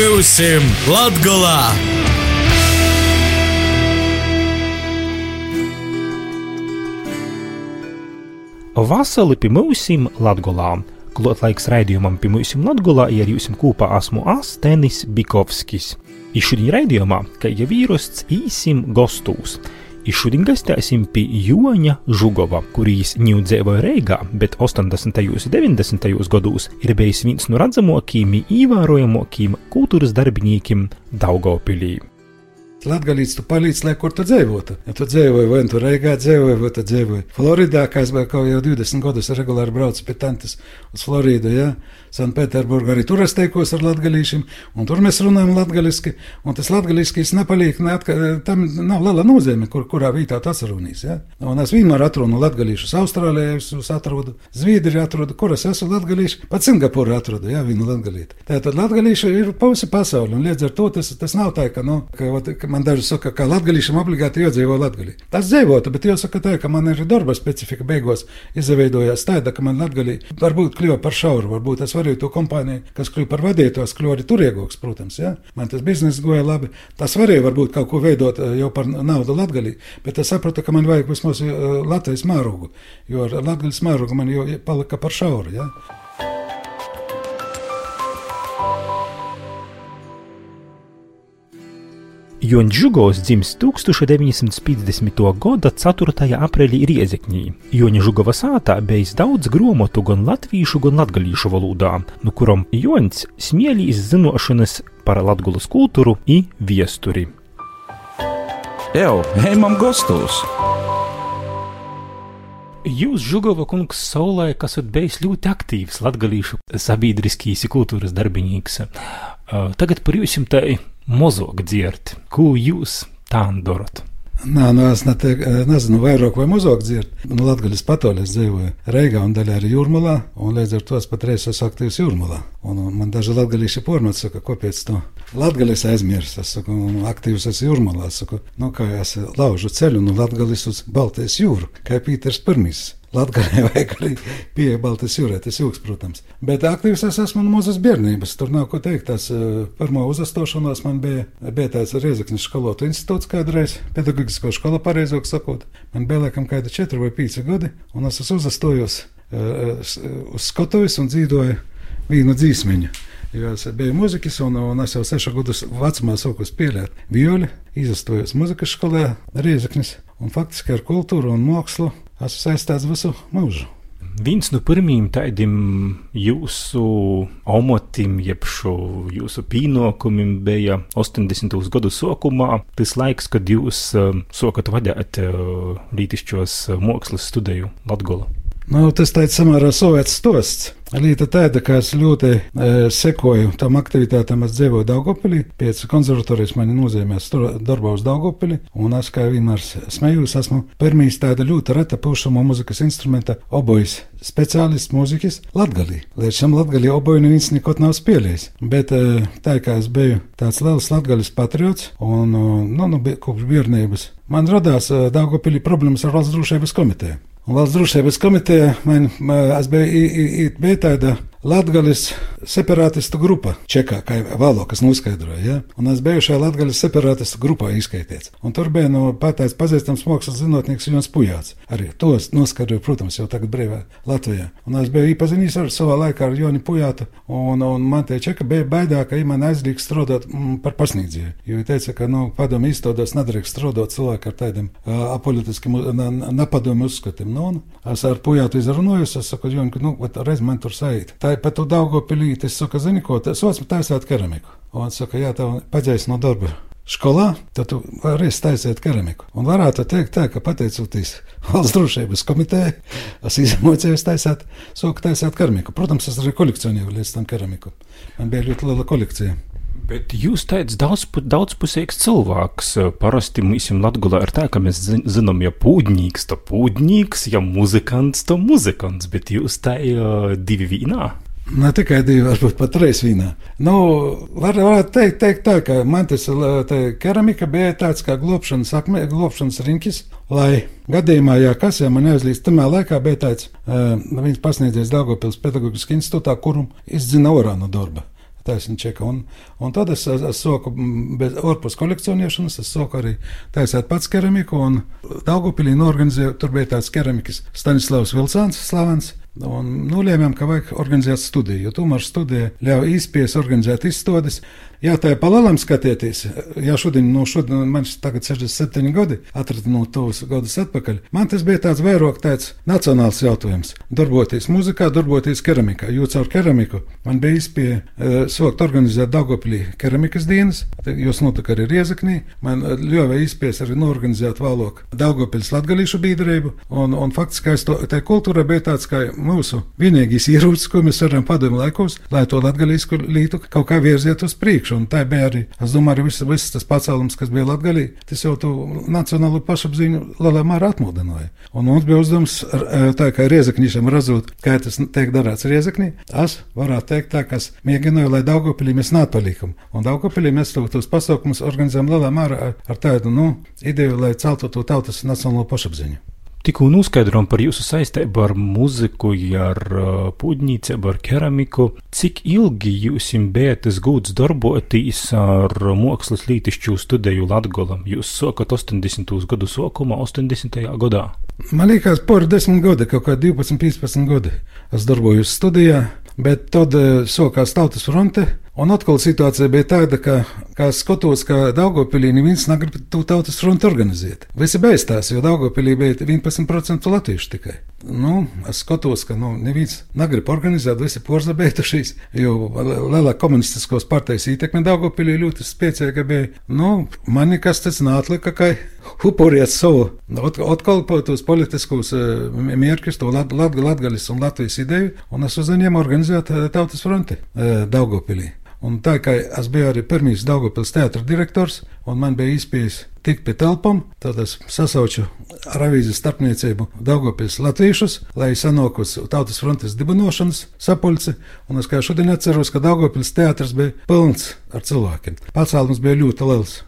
Būsim Latgolā! Vasali pie mūsim Latgolā. Klot laiks raidījumam pie mūsim Latgolā, ja ar jums kopā esmu Astenis Bikovskis. I šodien raidījumā, kā jau vīrusts, īsim gostūs. I šodien gastēsim pie Joņa Žugova, kurīs ņūd dzīvoja Reigā, bet 80. un 90. gados ir bijis viens no redzamākajiem, ievērojamākajiem kultūras darbiniekiem Daugopilī. Latvijas tu palīdzi, lai kur tu dzīvotu. Ja tu dzīvoji, vai tu Reigā dzīvoji, vai tu dzīvoji Floridā, kā es kaut jau 20 gadus regulāri braucu pie tantes uz Floridu, ja? Sanktpēterburgā arī tur es teikos ar latgalīšiem, un tur mēs runājam latgaliski, un tas latgaliskis nepaliek, neatka, tam nav liela nozīme, kur, kurā vietā tas runīs, ja? Un es vienmēr atrunu latgalīšus Austrālijā, es atrodu, Zviedrijā atrodu, kur es esmu latgalīši, pat Singapūrā atrodu, ja, vienu latgalīti. Tātad latgalīši ir pausi pasauli, un līdz ar to tas, tas nav tā, ka, nu, ka, ka man daži saka, ka latgalīšam obligāti jādzīvo latgalī. Tas dzīvotu, bet jāsaka tā, ka man ir darba specifika beigās izveidojās tāda, ka man latgalī varbūt kļuva par šauru, varbūt es varēju to kompāniju, kas kļuva par vadītājs, kļuva arī turīgāks, protams, ja? man tas bizness goja labi. Tas varēja varbūt kaut ko veidot eh, jau par naudu latgalī, bet es sapratu, ka man vajag vismaz eh, Latvijas mērogu, jo ar latgaļas mērogu man jau palika par šauru. Ja? Joņš Žugovs dzimis 1950. gada 4. aprīlī Riezekņī. Joņa Žugova sātā bijis daudz grāmatu gan latviešu, gan latgalīšu valodā, no kuram Joņs smieļīs zinošanas par latgulas kultūru i viesturi. Ew, ejam gostos! Jūs, Žugova kungs, saulē, kas esat bijis ļoti aktīvs latgalīšu sabiedriskīs kultūras darbinīgs. Tagad par jums tai mozog dzirt. Ko jūs tā darot? Nē, nu es nete, nezinu, vairāk vai mazāk dzirdu. Nu, Latvijas patolēs dzīvoju Reigā un daļā arī Jūrmalā, un līdz ar to es patreiz esmu aktīvs Jūrmalā. Un, un man daži latgalīši pornot saka, kāpēc to latgalīs aizmirst. Es saku, aktīvs esmu Jūrmalā. Es saku, nu kā es laužu ceļu no Latgalīs uz Baltijas jūru, kā Pīters Pirmīs. Latvijā vajag arī pieeja Baltijas jūrā, tas jūgs, protams. Bet aktīvs es esmu no mazas bērnības. Tur nav ko teikt. Tas pirmā uzastošanās man bija, bija tāds Riezaknis skolotu institūts kādreiz, pedagogisko skola pareizāk sakot. Man bija laikam kādi 4 vai 5 gadi, un es esmu uzastojos uz skatuves un dzīvoju vienu dzīsmiņu. Jo es biju muzeķis, un, un es jau sešu gadus vecumā sāku spēlēt violi, izastojos muzikas skolā Riezaknis, un faktiski ar kultūru un mākslu esmu saistīts visu mūžu. Viens no pirmajiem tādiem jūsu omotiem, jeb šo jūsu pienākumiem bija 80. gadu sākumā. Tas laiks, kad jūs uh, sākat vadīt uh, lītišķos uh, mākslas studiju Latgola. Nu, tas tāds samērā soviets stosts. Līta tāda, ka es ļoti e, sekoju tam aktivitātēm, es dzīvoju Daugopilī, pēc konservatorijas mani nozīmēs darbā uz Daugopili, un es kā vienmēr smējos, esmu pirmīs tāda ļoti reta pušamo muzikas instrumenta obojas speciālists mūzikas Latgalī. Līdz šim Latgalī oboju neviens nekot nav spēlējis, bet e, tā kā es biju tāds liels Latgalis patriots, un, nu, nu, kopš bērnības, man radās e, Daugopilī problēmas ar valsts drošības komiteju. Valsts drošības komiteja man, man bija, bija tāda Latvijas separātistu grupa, Čekā, kā Valo, kas noskaidroja. Ja? Un es biju šajā Latvijas separātistu grupā izskaitīts. Un tur bija no pateicis pazīstams mākslas zinātnieks Jons Pujāts. Arī tos noskaidroja, protams, jau tagad brīvā Latvijā. Un es biju iepazinis ar savā laikā ar Joni Pujātu. Un, un man te Čeka bija baidā, ka man aizliks strādāt mm, par pasniedzēju. Jo viņš teica, ka nu, padomu izstādos nedrīkst strādāt cilvēku ar tādiem uh, apolitiskiem, nepadomu uzskatiem. Nu, es ar Pujātu izrunājos, es saku, Joni, nu, reiz man tur sajūt. Tā ir pat tu Daugopilīti, es saku, zini ko, tas sots taisāt keramiku. Un saka, jā, tev paģēs no darba. Skolā tad tu vari taisīt keramiku. Un varētu teikt, tā, ka pateicoties valsts drošības komitejai, es izmocījos taisīt, soku taisīt keramiku. Protams, es arī kolekcionēju līdz tam keramiku. Man bija ļoti liela kolekcija. Bet jūs teicat, daudz, daudzpusīgs cilvēks. Parasti mums Latvijā ir tā, ka mēs zinām, ja pūģnīgs, tad pūģnīgs, ja muzikants, tad muzikants, bet jūs tā ir divi vīnā. Ne tikai divi, varbūt pat trīs vīnā. Nu, var, varētu teikt, teikt tā, ka man tas keramika bija tāds kā glābšanas, glābšanas riņķis, lai gadījumā, ja kas jau man neuzlīst, tamā laikā bija tāds, uh, viņš pasniedzies Daugopils pedagoģiski institūtā, kuru izdzina orā no taisni čeka. Un, un tad es, es, es soku bez ārpus kolekcionēšanas, es soku arī taisēt pats keramiku, un Daugupilī norganizēju, tur bija tāds keramikas Stanislavs Vilcāns, slavens, Un nolēmām, ka vajag organizēt studiju, jo tomēr studija ļauj īstenībā organizēt izstādes. Jā, tā ir palielam skatieties. Jā, šodien, no šodien man tagad 67 gadi, atradu no tos gadus atpakaļ. Man tas bija tāds vairāk tāds nacionāls jautājums. Darboties muzikā, darboties keramikā. Jo caur keramiku man bija iespēja uh, sākt organizēt Dagoplī keramikas dienas, jos notika arī Riezaknī. Man ļāva iespējas arī norganizēt vēlāk Daugopils latgalīšu biedrību. Un, un faktiski tā kultūra bija tāds, kā mūsu vienīgais ierocis, ko mēs varam padomu laikos, lai to latgalīsku lītu kaut kā virziet uz priekšu. Un tā bija arī, es domāju, arī viss, viss tas pacēlums, kas bija Latvijā, tas jau to nacionālo pašapziņu lielā mērā atmodināja. Un mums bija uzdevums, tā kā riezakņišam razot, kā tas tiek darāts riezaknī, es varētu teikt tā, kas mēģināju, lai Daugopilī mēs neatpalikam. Un Daugopilī mēs to, tos pasaukumus organizējam lielā mērā ar tādu, nu, ideju, lai celtu to tautas nacionālo pašapziņu. Tikko noskaidrojam par jūsu saistību ar muziku, ar uh, pūģnīcību, ar keramiku. Cik ilgi jums bija tas gūts darboties ar mākslas lītišķu studiju Latgolam? Jūs sākat 80. gadu sākumā, 80. gadā. Man liekas, par 10 gadi, kaut kā 12, 15 gadi. Es darbojos studijā, bet tad uh, sākās Tautas fronte. Un atkal situācija bija tāda, ka, kā skatos, ka Daugopilī neviens negrib to tautas fronti organizēt. Visi beigstās, jo Daugopilī bija 11% latviešu tikai. Nu, es skatos, ka nu, neviens negrib organizēt, visi porzabeitušies, jo lielā komunistiskos partijas ietekme Daugopilī ļoti spēcīga bija. Nu, man nekas tas nātlika, ka upuriet savu, atkal po tos politiskos uh, mērķus, to lat, lat, latgalis un Latvijas ideju, un es uzņēmu organizēt uh, tautas fronti uh, Daugopilī. Un tā kā es biju arī pirmīs Daugopils teātra direktors, un man bija iespējas tikt pie telpām, tad es sasauču ar avīzes starpniecību Daugopils latviešus, lai sanākos tautas frontes dibinošanas sapulci, un es kā šodien atceros, ka Daugopils teātris bija pilns ar cilvēkiem. Pacēlums bija ļoti liels.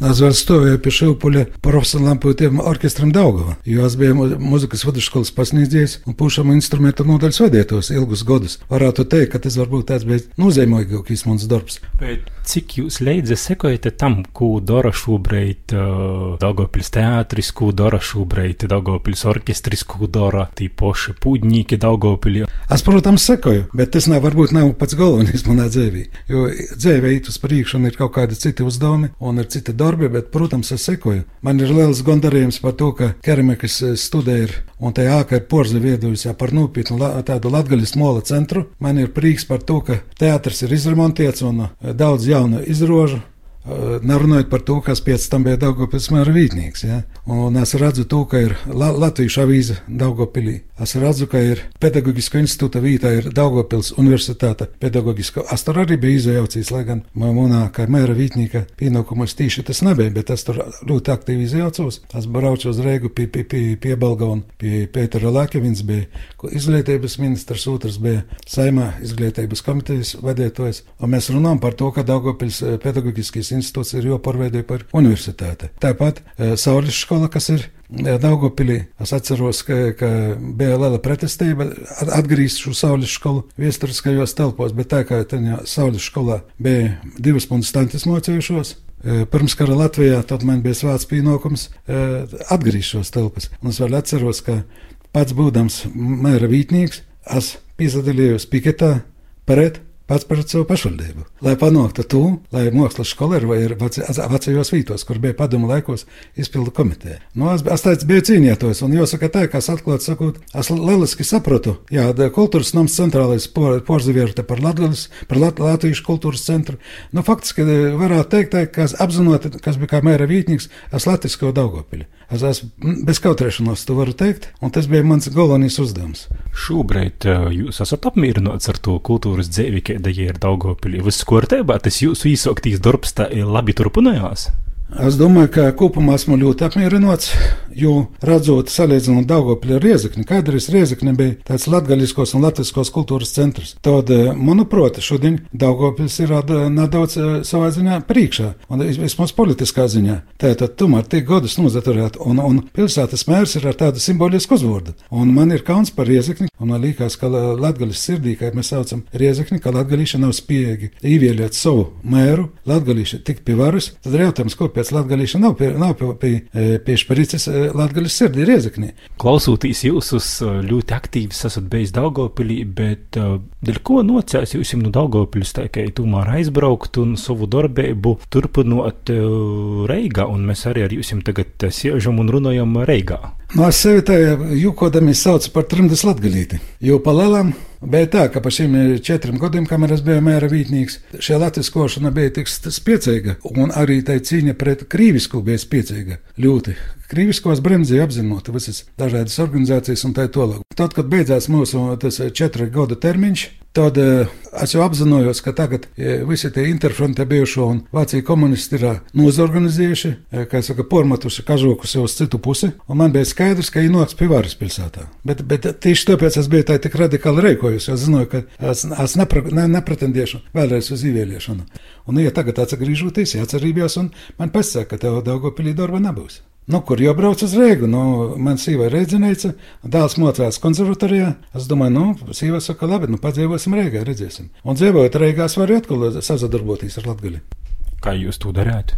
Es vēl stāvēju pie Šilpuļa profesionālām pūtiem orķestram Daugava, jo es biju muzikas vidusskolas pasniedzējs un pušam instrumentu nodaļas vadītos ilgus gadus. Varētu teikt, ka tas varbūt tāds bija nozīmīgākais mans darbs. Bet cik jūs leidza sekojat tam, ko dara šobrīd uh, Daugavpils teātris, ko dara šobrīd Daugavpils orķestris, ko dara tī poši pūdņīki Daugavpilī? Es, protams, sekoju, bet tas nav varbūt nav pats galvenais manā dzīvē, jo dzīvē iet uz priekšu un ir kaut kādi citi uzdevumi un ir citi darbi darbi, bet, protams, es sekoju. Man ir liels gandarījums par to, ka keramikas eh, studija ir un tā āka ir porzi viedojusi par nopietnu la, tādu latgaļas mola centru. Man ir prieks par to, ka teātris ir izremontēts un eh, daudz jaunu izrožu. Nerunājot par to, kas pēc tam bija Daugopils mēra vītnieks. Ja? Un es redzu to, ka ir La Latvijas avīze Daugopilī. Es redzu, ka ir pedagoģiska institūta vītā, ir Daugopils universitāte pedagoģiska. Es tur arī biju izjaucījis, lai gan manā, kā mēra vītnieka pienākumos tīši tas nebija, bet es tur ļoti aktīvi izjaucos. Es braucu uz Reigu pie, pie, pie, pie Balga un pie Pētera Lēka. Viens bija izglītības ministrs, otrs bija Saimā izglītības komitejas vadītājs. Un mēs runājam par to, ka Daugopils pedagoģiskais Latvijas institūts ir jāpārveido par universitāti. Tāpat e, Saules skola, kas ir e, Daugopilī. Es atceros, ka, ka bija liela pretestība atgriezt šo Saules skolu viesturiskajos telpos, bet tā kā tajā Saules skolā bija divas puntas tantes mocējušos, e, Pirms kara Latvijā man bija svāts pienākums atgriezt šos telpas. Un es vēl atceros, ka pats būdams mēra vītnieks, es piedalījos piketā pret pats par savu pašvaldību. Lai panāktu to, lai mākslas skola ir vai ir vecajos vītos, kur bija padomu laikos izpildu komiteja. Nu, es, es teicu, biju cīnītājs, un jāsaka tā, ka es atklāti sakot, es lieliski sapratu, jā, kultūras nams centrālais porzivierta par Latgalis, par Lat Latvijas kultūras centru. Nu, faktiski varētu teikt, tā, ka es apzināti, kas bija kā mēra vītnieks, es latvisko Daugopili. Es esmu bez kautrēšanās, to varu teikt, un tas bija mans galvenais uzdevums. Šobrīd jūs esat apmierināts ar to kultūras dzīvi, kāda ir Daugopilī. Viss kārtībā, tas jūsu īsāktīs darbs tā labi turpinājās? Es domāju, ka kopumā esmu ļoti apmierināts, jo redzot, salīdzinot Daugopili ar Riezekni, kādreiz Riezekni bija tāds latgaļiskos un latviskos kultūras centrs. Tad, eh, manuprāt, šodien Daugopils ir nedaudz eh, savā ziņā priekšā, un vismaz politiskā ziņā. Tātad tomēr tiek godus nozaturēt, un, un pilsētas mērs ir ar tādu simbolisku uzvārdu. Un man ir kauns par Riezekni, un man liekas, ka latgaļas sirdī, kā mēs saucam Riezekni, ka latgaļīši nav spējīgi ievielēt savu mēru, latgaļīši tik pie varas, tad jautājums, ko pēc latgaļīša nav pie, nav pie, pie, pie, pie šparices latgaļas sirdī Riezeknī. Klausoties jūsus ļoti aktīvi esat bijis Daugopilī, bet dēļ ko nocēs jūs no Daugopiļas tā kā tomēr aizbraukt un savu darbību turpinot Reigā, un mēs arī ar jums tagad siežam un runājam Reigā. No es sevi tā jūkodami saucu par trimdas latgalīti, jo pa lelam Bet tā, ka pa šiem četriem gadiem, kamēr es biju mēra vītnieks, šī latviskošana bija tik spēcīga, un arī tā cīņa pret krīvisku bija spēcīga. Ļoti. Krīviskos bremzē apzinot visas dažādas organizācijas un tā tālāk. Tad, kad beidzās mūsu četru gadu termiņš, Tad uh, es jau apzinājos, ka tagad uh, visi tie interfronte bijušo un Vācija komunisti ir uh, nozorganizējuši, kā saka, pormatuši kažokus jau uz citu pusi, un man bija skaidrs, ka viņi nāks pie varas pilsētā. Bet, bet tieši tāpēc es biju tā tik radikāli rēkojis, jo zināju, ka es, es nepra, ne, nepretendēšu vēlreiz uz īvēliešanu. Un, ja tagad atgriežoties, jāatcerībās, un man pasaka, ka tev Daugopilī darba nebūs. Nu, kur jau brauc uz Rīgu? Nu, man sīva ir rēdzinēca, dēls mocās konservatorijā. Es domāju, nu, sīva saka, labi, nu, padzīvosim Rīgā, redzēsim. Un dzīvojot Rīgā, es varu atkal sazadarboties ar Latgali. Kā jūs to darāt?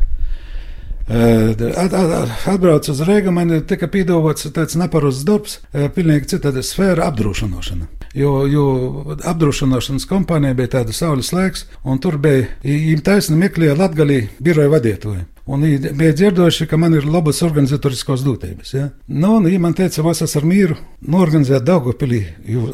At, at, atbraucu uz Rīgā, man tika piedāvāts tāds neparassts darbs, pilnīgi cita sfēra apdrošināšana. Jo, jo apdrošināšanas kompānija bija tāda saules laiks, un tur bija īņķa taisna meklēja Latgalī biroja vadītāju. Un viņi bija dzirdējuši, ka man ir labas organizatoriskās dotības. Ja? Nu, un viņi man teica, vasas ar mīru norganizēt Daugopilī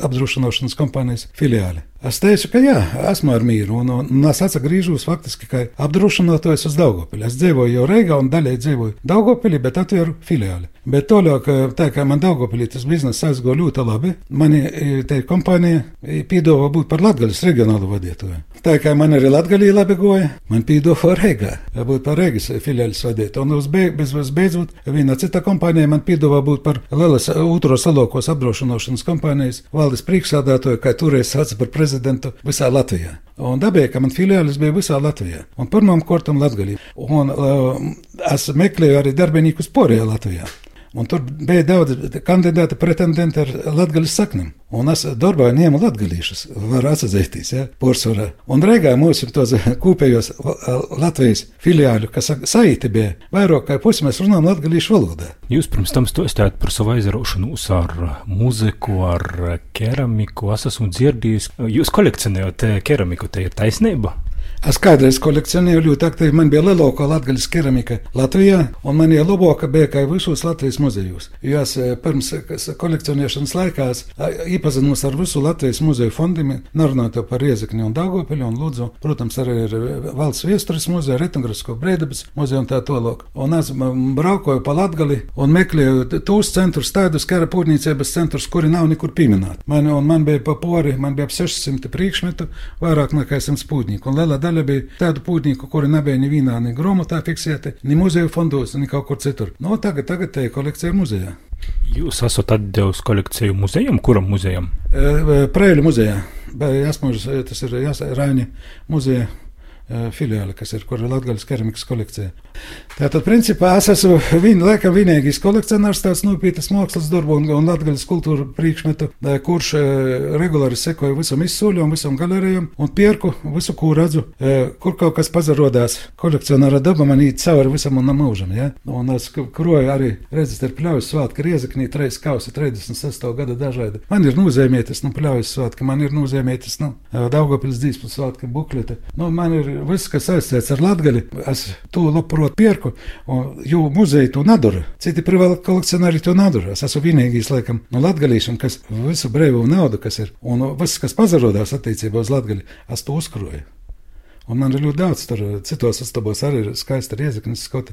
apdrošināšanas kompānijas filiāli. Es teicu, ka jā, esmu ar mīru, un, un, un es atgriežos faktiski kā apdrošinātājs uz Daugopili. Es dzīvoju jau Reigā un daļai dzīvoju Daugopilī, bet atveru filiāli. Bet tālāk, tā kā man Daugopilī tas bizness aizgāja ļoti labi, mani te kompānija piedāvā būt par Latgaļas reģionālu vadītāju. Tā kā man arī Latgalī labi goja, man piedāvā Reigā, būt par Reigas filiālis vadītāju. Un uz beig, bez, beidzot, viena cita kompānija man piedāvā būt par Lielas Utro salokos apdrošināšanas kompānijas valdes priekšsādātāju, kā toreiz sauca par prezidentu visā Latvijā. Un dabēja, ka man filiālis bija visā Latvijā. Un pirmām kārtām Latgalī. Un uh, es meklēju arī darbiniekus Porijā Latvijā. Un tur bija daudz kandidātu, pretendentu ar latgaļas saknēm. Un es darbā ņēmu latgaļīšus, var atzīties, ja, porcelāna. Un reigā mums ir tos kopējos Latvijas filiāļu, kas saīti bija vairāk kā pusi mēs runājam latgaļīšu valodā. Jūs pirms tam stostājat par savu aizraušanos ar mūziku, ar keramiku. Es esmu dzirdējis, jūs kolekcionējat keramiku, te ir taisnība? Es kādreiz kolekcionēju ļoti aktīvi. Man bija lielākā latgaļas keramika Latvijā, un man jau labāka bija kā visos Latvijas muzejos. Jo es eh, pirms kolekcionēšanas laikās iepazinos ar visu Latvijas muzeju fondiem, nerunājot par Riezekni un Dāngopili un Lūdzu. Protams, arī ir eh, valsts viestures muzeja, Retungrisko Breidabas muzeja un tā tālāk. Un es braukoju pa Latgali un meklēju tos centrus, tādus kara pūtniecības centrus, kuri nav nekur pieminēti. Man, man bija pa pori, man bija ap 600 priekšmetu, vairāk nekā 100 pūtnieku daļa bija tādu pūtnieku, kuri nebija nevienā ne grāmatā fiksēti, ne muzeja fondos, ne kaut kur citur. No tagad, tagad te kolekcija ir muzejā. Jūs esat atdevis kolekciju muzejam, kuram muzejam? Prēļu muzejā. Esmu, tas ir Raini muzeja filiāli, kas ir kur ir Latvijas keramikas kolekcija. Tātad, principā, es esmu viņa laikam vienīgais kolekcionārs, tāds nopietnas mākslas darbu un, un latgaļas kultūra priekšmetu, kurš regulāri sekoja visam izsūļam, visam galerijam un pierku visu, ko redzu, kur kaut kas pazarodās. Kolekcionāra daba man īt cauri visam un mūžam, ja? Un es kroju arī, redzat, ir pļaujas svētki Riezaknī, treis kausi 36. gada dažādi. Man ir nozīmētas, nu, pļaujas svētki, man ir nozīmētas, nu, Daugavpils dīspas svētki, buklete. Nu, man ir viss, kas saistīts ar latgali, es to labprot prot pierku, jo muzeja to nedara. Citi privāti kolekcionāri to nedara. Es esmu vienīgais, laikam, no latgalīšiem, kas visu brīvu naudu, kas ir, un viss, kas pazarodās attiecībā uz latgali, es to uzkroju. Un man ir ļoti daudz, tur citos astabos arī ir skaista riezeknes skoti.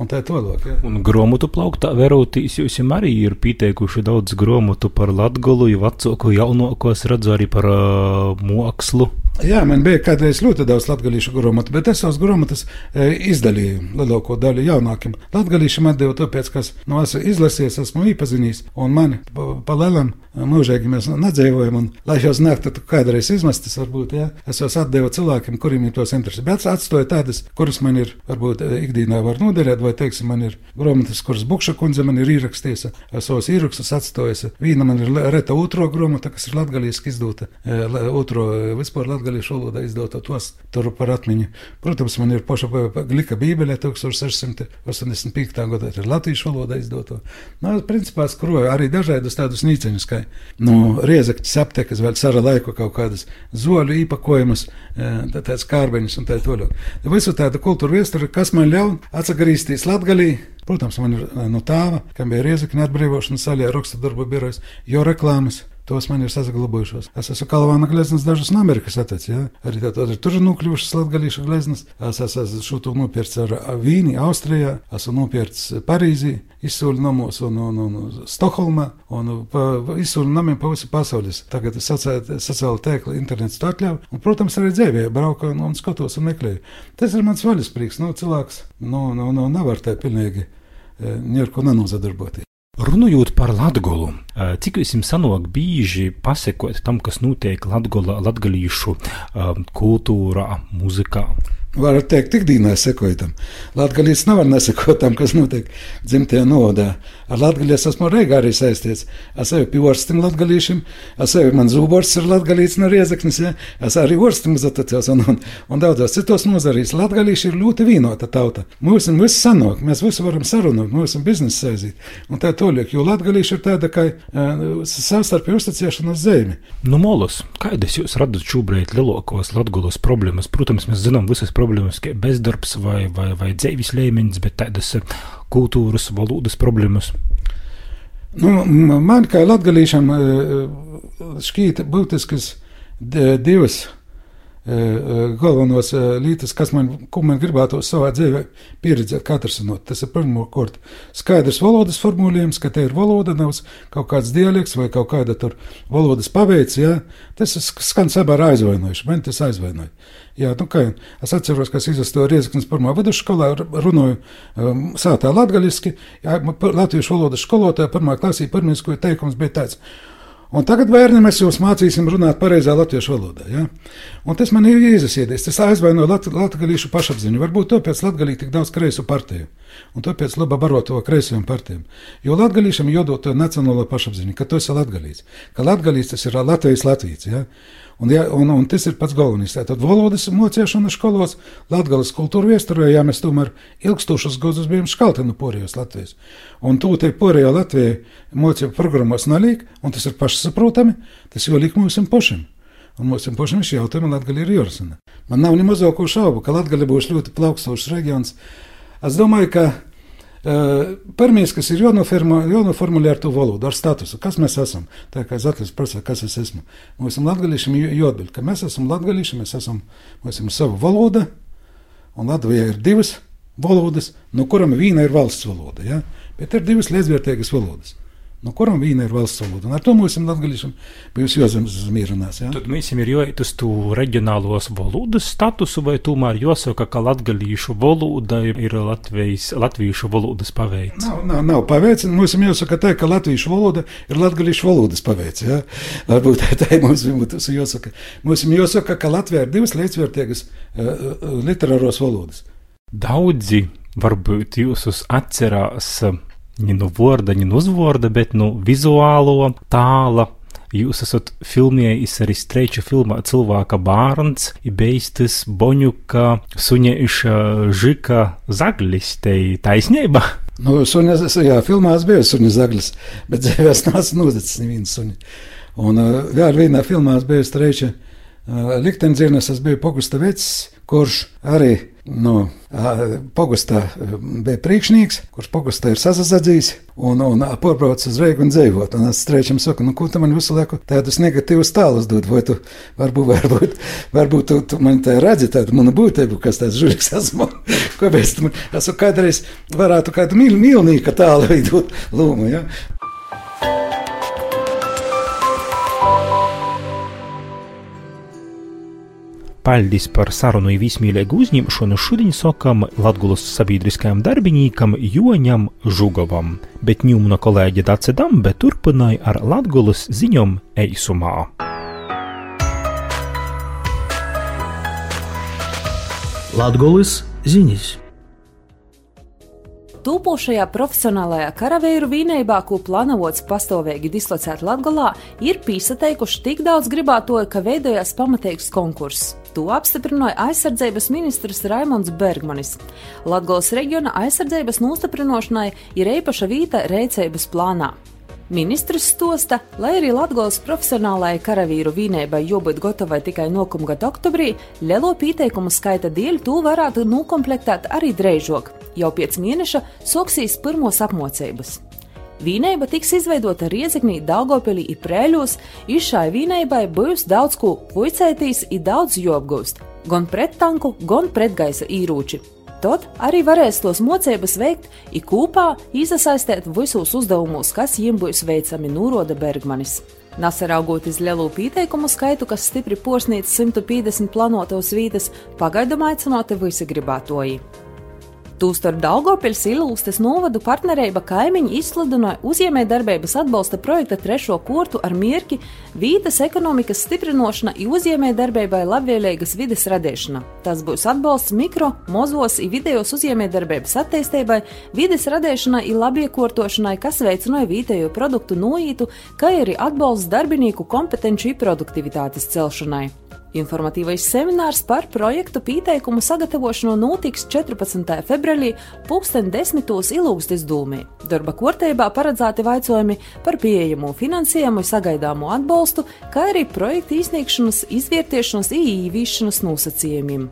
un tā tālāk. Ja. Un grāmatu plauktā verotīs jūs arī ir pieteikuši daudz grāmatu par Latgolu, jau vecāku, jaunāko es redzu arī par uh, mākslu. Jā, man bija kādreiz ļoti daudz latviešu grāmatu, bet es savas grāmatas e, izdalīju lielāko daļu jaunākiem. Latviešu man deva tāpēc, ka nu, esmu izlasījis, esmu iepazinis, un man pa, pa lielam mūžīgi mēs nedzīvojam, un lai šos nektu kādreiz izmestas, varbūt, jā, es tos atdevu cilvēkiem, kuriem ir tos interesē. Bet atstāju tādas, kuras man ir, varbūt, ikdienā var noderēt, vai, teiksim, man ir grāmatas, kuras Bukša kundze man ir ierakstījusi, savus ierakstus atstājusi. Viena man ir reta otro grāmata, kas ir latgalīski izdota, e, otro vispār latgalīski latviešu valodā izdota tos tur par atmiņu. Protams, man ir paša glika bībele 1685. gadā, ir latviešu valodā izdota. Nu, principā skroja arī dažādus tādus nīceņus, kā no riezaktas aptekas, vēl sara laiku kaut kādas zoļu īpakojumus, e, tāds kārbeņus un tā tālāk. Visu tādu kultūru vēsturi, kas man ļauj atsagrīsties Latgalī. Protams, man ir no nu, tāva, kam bija riezakņa atbrīvošanas saļā, raksta darba birojas, jo reklāmas. Tos man ir saglabājušos. Es esmu Kalvāna gleznas dažas no Amerikas atvedis. Ja? Arī tā, tā, tur ir nokļuvušas latgalīšu gleznas. Es esmu šo to nopircis ar Vīni, Austrijā, esmu nopircis Parīzī, izsūļu namos un, un, un, un Stokholmā un pa izsūļu namiem pa visu pasaules. Tagad es sacēlu tēkli internets to atļauju. Un, protams, arī dzēvē braucu un skatos un meklēju. Tas ir mans vaļasprīks. Nu, cilvēks nu, nu, nu, nevar tā pilnīgi eh, neko nenozadarboties. Runājot par Latviju, cik jums sanāk bieži pasekot tam, kas notiek Latviju kultūrā, mūzikā? Var teikt, ikdienā sekojotam. Latvijas nevar nesekot tam, kas notiek dzimtajā nodā. Ar Latvijas esmu reigā arī saistīts. Es eju pie orstim latgalīšiem, es eju, man zūborsts ir latgalīts no riezeknis, ja? es arī orstim uzatacījos un, un, un daudzos citos nozarīs. Latgalīši ir ļoti vienota tauta. Mums ir viss sanāk, mēs visu varam sarunāt, mums ir biznesa saizīt. Un tā toļiek, jo latgalīši ir tāda, kā uh, savstarpēji uzticēšanās zemi. Nu, Molas, kādas jūs radat šobrīd lielākos latgulos problēmas? Protams, mēs zinām visas problēmas, kā bezdarbs vai, vai, vai dzīves līmenis, bet tādas eh, kultūras, valodas problēmas. Nu, man kā latgalīšam eh, eh, šķīta būtiskas divas galvenos lietas, kas man, ko man gribētu savā dzīvē pieredzēt, katrs no. Tas ir pirmkārt skaidrs valodas formulējums, ka te ir valoda, nav kaut kāds dialekts vai kaut kāda tur valodas paveids, jā. Tas skan sabā aizvainojuši, man tas aizvainoja. Jā, nu kā, es atceros, ka es izlasīju Rieziknas pirmā vidusskolā, runāju um, sātā latgaļiski, jā, latviešu valodas skolotāja pirmā klasī, pirmais, ko teikums bija tāds. Un tagad, bērni, mēs jūs mācīsim runāt pareizā latviešu valodā. Ja? Un tas man ir iezasiedies. Tas aizvaino lat latgalīšu pašapziņu. Varbūt tāpēc latgalī tik daudz kreisu partiju. Un tāpēc laba baroto kreisajām partijām. Jo latgalīšam jodot to nacionālo pašapziņu, ka tu esi latgalīts. Ka latgalīts tas ir Latvijas Latvijas. Ja? Un, ja, un, un tas ir pats galvenais. Tātad valodas mocīšana skolos, Latvijas kultūra viesturē, ja mēs tomēr ilgstošus gadus bijām škaltinu porijos Latvijas. Un to te porijā Latvijā mocīja programmos nalīk, un tas ir pašsaprotami, tas jau liek mums pašiem. Un mums pašiem šī jautājuma Latvija ir jārisina. Man nav ne mazāko šaubu, ka Latvija būs ļoti plaukstošs reģions. Es domāju, ka Pirmais, kas ir jānoformulē ar to valodu, ar statusu, kas mēs esam. Tā kā Zetlis prasa, kas es esmu. Mēs esam latgalīši, jāatbild, ka mēs esam latgalīši, mēs esam, mēs esam sava valoda, un Latvijā ir divas valodas, no kurām viena ir valsts valoda, ja? bet ir divas līdzvērtīgas valodas no kuram viena ir valsts valoda. Un ar to mums latgadījušam bijusi jāzemierunās. Ja? Tad mums ir jāiet uz to reģionālos valodas statusu, vai tomēr jāsaka, ka latgadījušu valoda ir Latvijas, latviešu valodas paveids? Nav, nav, nav paveids. Mums ir jāsaka tā, ka latviešu valoda ir latgadījušu valodas paveids. Ja? Varbūt tā mums būtu jāsaka. Mums ir jāsaka, ka Latvijā ir divas līdzvērtīgas uh, literāros valodas. Daudzi varbūt jūs atcerās ne no vārda, ne no uzvārda, bet no vizuālo tāla. Jūs esat filmējis arī streiču filmā Cilvēka bērns, beistas Boņuka, suņieša Žika Zaglis, te taisnība. Nu, suņa, jā, filmās bija suņa Zaglis, bet dzīvēs nāca nodecis neviens suņa. Un vēl vienā filmā bija streiča likteņdzirnes es biju pogusta vecs, kurš arī nu, pogastā bija priekšnieks, kurš pogastā ir sazadzījis un, un porbrauc uz Reigu un dzēvot. Un es strēčam saku, nu, ko tu man visu laiku tādus negatīvus tālus dod, vai tu varbūt, varbūt, varbūt tu, tu man tā redzi tādu manu būtību, kas tāds žuriks esmu. Kāpēc tu man, esmu kādreiz varētu kādu mīl, mīlnīka tālu veidot lūmu, ja? Paļdis par sarunu uzņemšanu šodien sakam Latgulas sabiedriskajam darbinīkam Joņam Žugovam, bet ņūmuna kolēģi Dace Dambe turpināja ar Latgulas ziņom eisumā. Latgulas ziņas! Tūpošajā profesionālajā karavīru vienībā, ko plānots pastāvīgi dislocēt Latvijā, ir piesateikuši tik daudz gribētoju, ka veidojās pamatīgs konkurss. To apstiprināja aizsardzības ministrs Raimons Bergmanis. Latvijas reģiona aizsardzības nostiprināšanai ir īpaša vieta reicības plānā. Ministrs stosta, lai arī Latvijas profesionālajai karavīru vienībai jābūt gatavai tikai nākamgad oktobrī, lielo pieteikumu skaita dēļ to varētu nokomplektēt arī drēžok. Jau pēc mēneša soksīs pirmos apmācības. Vīneiba tiks izveidota Riezeknī, Daugopilī un Prēļos, ir šai vīneibai būs daudz ko puicētīs un daudz jobgūst, gan prettanku, gan pretgaisa īrūči. Tad arī varēs tos mocības veikt, ir kopā iesaistīt visos uzdevumos, kas viņiem būs veicami, nūroda Bergmanis. Nesaraugot uz lielu pieteikumu skaitu, kas stipri posnīts 150 planotos vītas, pagaidām aicināti visi gribētoji. Tūstarp Daugopils Ilūstes novadu partnerība kaimiņi izsludināja uzņēmējdarbības atbalsta projekta trešo kortu ar mierki vītas ekonomikas stiprinošana un uzņēmējdarbībai labvēlīgas vides radīšana. Tas būs atbalsts mikro, mozos un vidējos uzņēmējdarbības attīstībai, vides radīšanai un labiekārtošanai, kas veicināja vietējo produktu noītu, kā arī atbalsts darbinieku kompetenci un produktivitātes celšanai. Informatīvais seminārs par projektu pieteikumu sagatavošanu notiks 14. februārī, 2010. ilūgstis dūmī. Darba kārtībā paredzēti jautājumi par pieejamo finansējumu, sagaidāmo atbalstu, kā arī projekta izsniegšanas, izvērtēšanas, īīvīšanas nosacījumiem.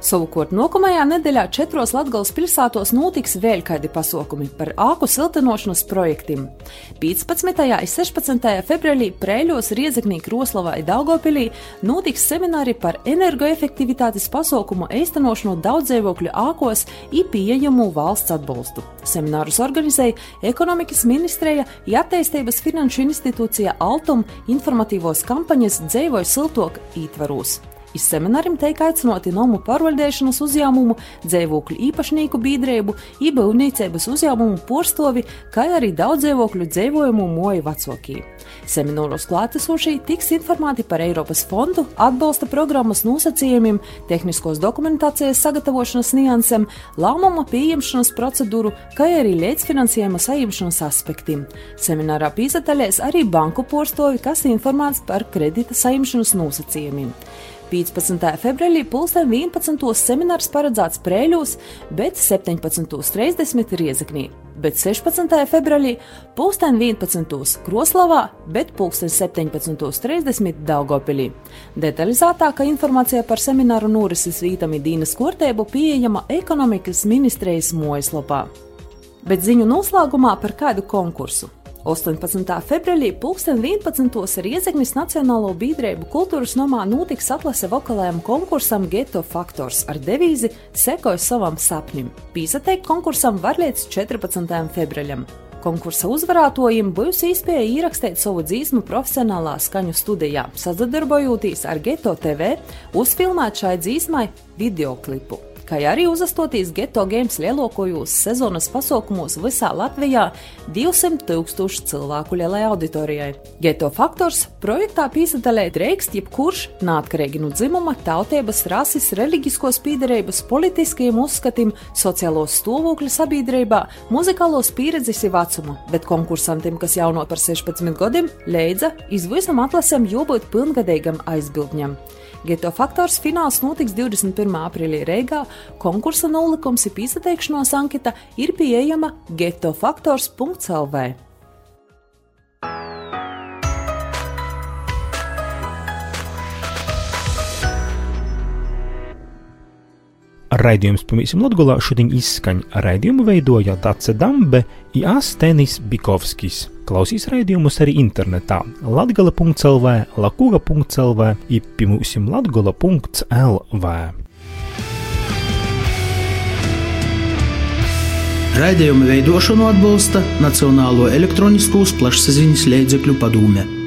Savukārt nākamajā nedēļā četros Latvijas pilsētos notiks vēl kādi pasākumi par āku siltinošanas projektiem. 15. un 16. februārī Prēļos, Riezeknī, Kroslavā un Daugopilī notiks semināri par energoefektivitātes pasākumu īstenošanu daudzdzīvokļu ākos un pieejamu valsts atbalstu. Seminārus organizēja Ekonomikas ministrija, Attīstības finanšu institūcija Altum informatīvos kampaņas Dzīvoja siltok ītvaros. Iz semināriem tiek aicināti nomu pārvaldēšanas uzņēmumu, dzīvokļu īpašnieku biedrību, ībaunīcības uzņēmumu porstovi, kā arī daudz dzīvokļu dzīvojumu moju vecākie. Semināros klātesošie tiks informēti par Eiropas fondu, atbalsta programmas nosacījumiem, tehniskos dokumentācijas sagatavošanas niansēm, lēmuma pieņemšanas procedūru, kā arī līdzfinansējuma saimšanas aspektiem. Seminārā pīzataļēs arī banku porstovi, kas informēts par kredīta saimšanas nosacījumiem. 15. februārī pulksten 11. seminārs paredzēts Prēļos, bet 17.30 Riezeknī, bet 16. februārī pulksten 11. Kroslavā, bet pulksten 17.30 Daugopilī. Detalizētāka informācija par semināru norises vītami Dīnas Kortēbu pieejama ekonomikas ministrijas mojaslapā. Bet ziņu noslēgumā par kādu konkursu. 18. februārī 2011. Riezeknis Nacionālo biedrību kultūras nomā notiks atlase vokālajam konkursam Geto Faktors ar devīzi Sekoju savam sapnim. Pīsateikt konkursam var līdz 14. februārim. Konkursa uzvarētājiem būs iespēja ierakstīt savu dzīsmu profesionālā skaņu studijā, sadarbojoties ar Geto TV, uzfilmēt šai dzīsmai videoklipu kā arī uzastoties geto games lielākajos sezonas pasaukumos visā Latvijā 200 tūkstošu cilvēku lielai auditorijai. Geto faktors projektā piesaistīja drīkst jebkurš, neatkarīgi no dzimuma, tautības, rases, reliģiskos piedarības, politiskiem uzskatiem, sociālo stāvokļa sabiedrībā, muzikālos pieredzes un vecuma, bet konkursantiem, kas jauno par 16 gadiem, leidza izvisam atlasēm jābūt pilngadīgam aizbildņam. Geto faktors fināls notiks 21. aprīlī Reigā. Konkursa nolikums ir piesateikšanās anketa ir pieejama getofaktors.lv. Raidījums pamīsim Latgolā šodien izskaņ raidījumu veidoja Dace Dambe i Astenis Bikovskis. Klausīs raidījumus arī internetā latgala.lv, lakuga.lv i pimūsim latgola.lv. Raidījumu veidošanu atbalsta Nacionālo elektroniskos plašsaziņas līdzekļu padome.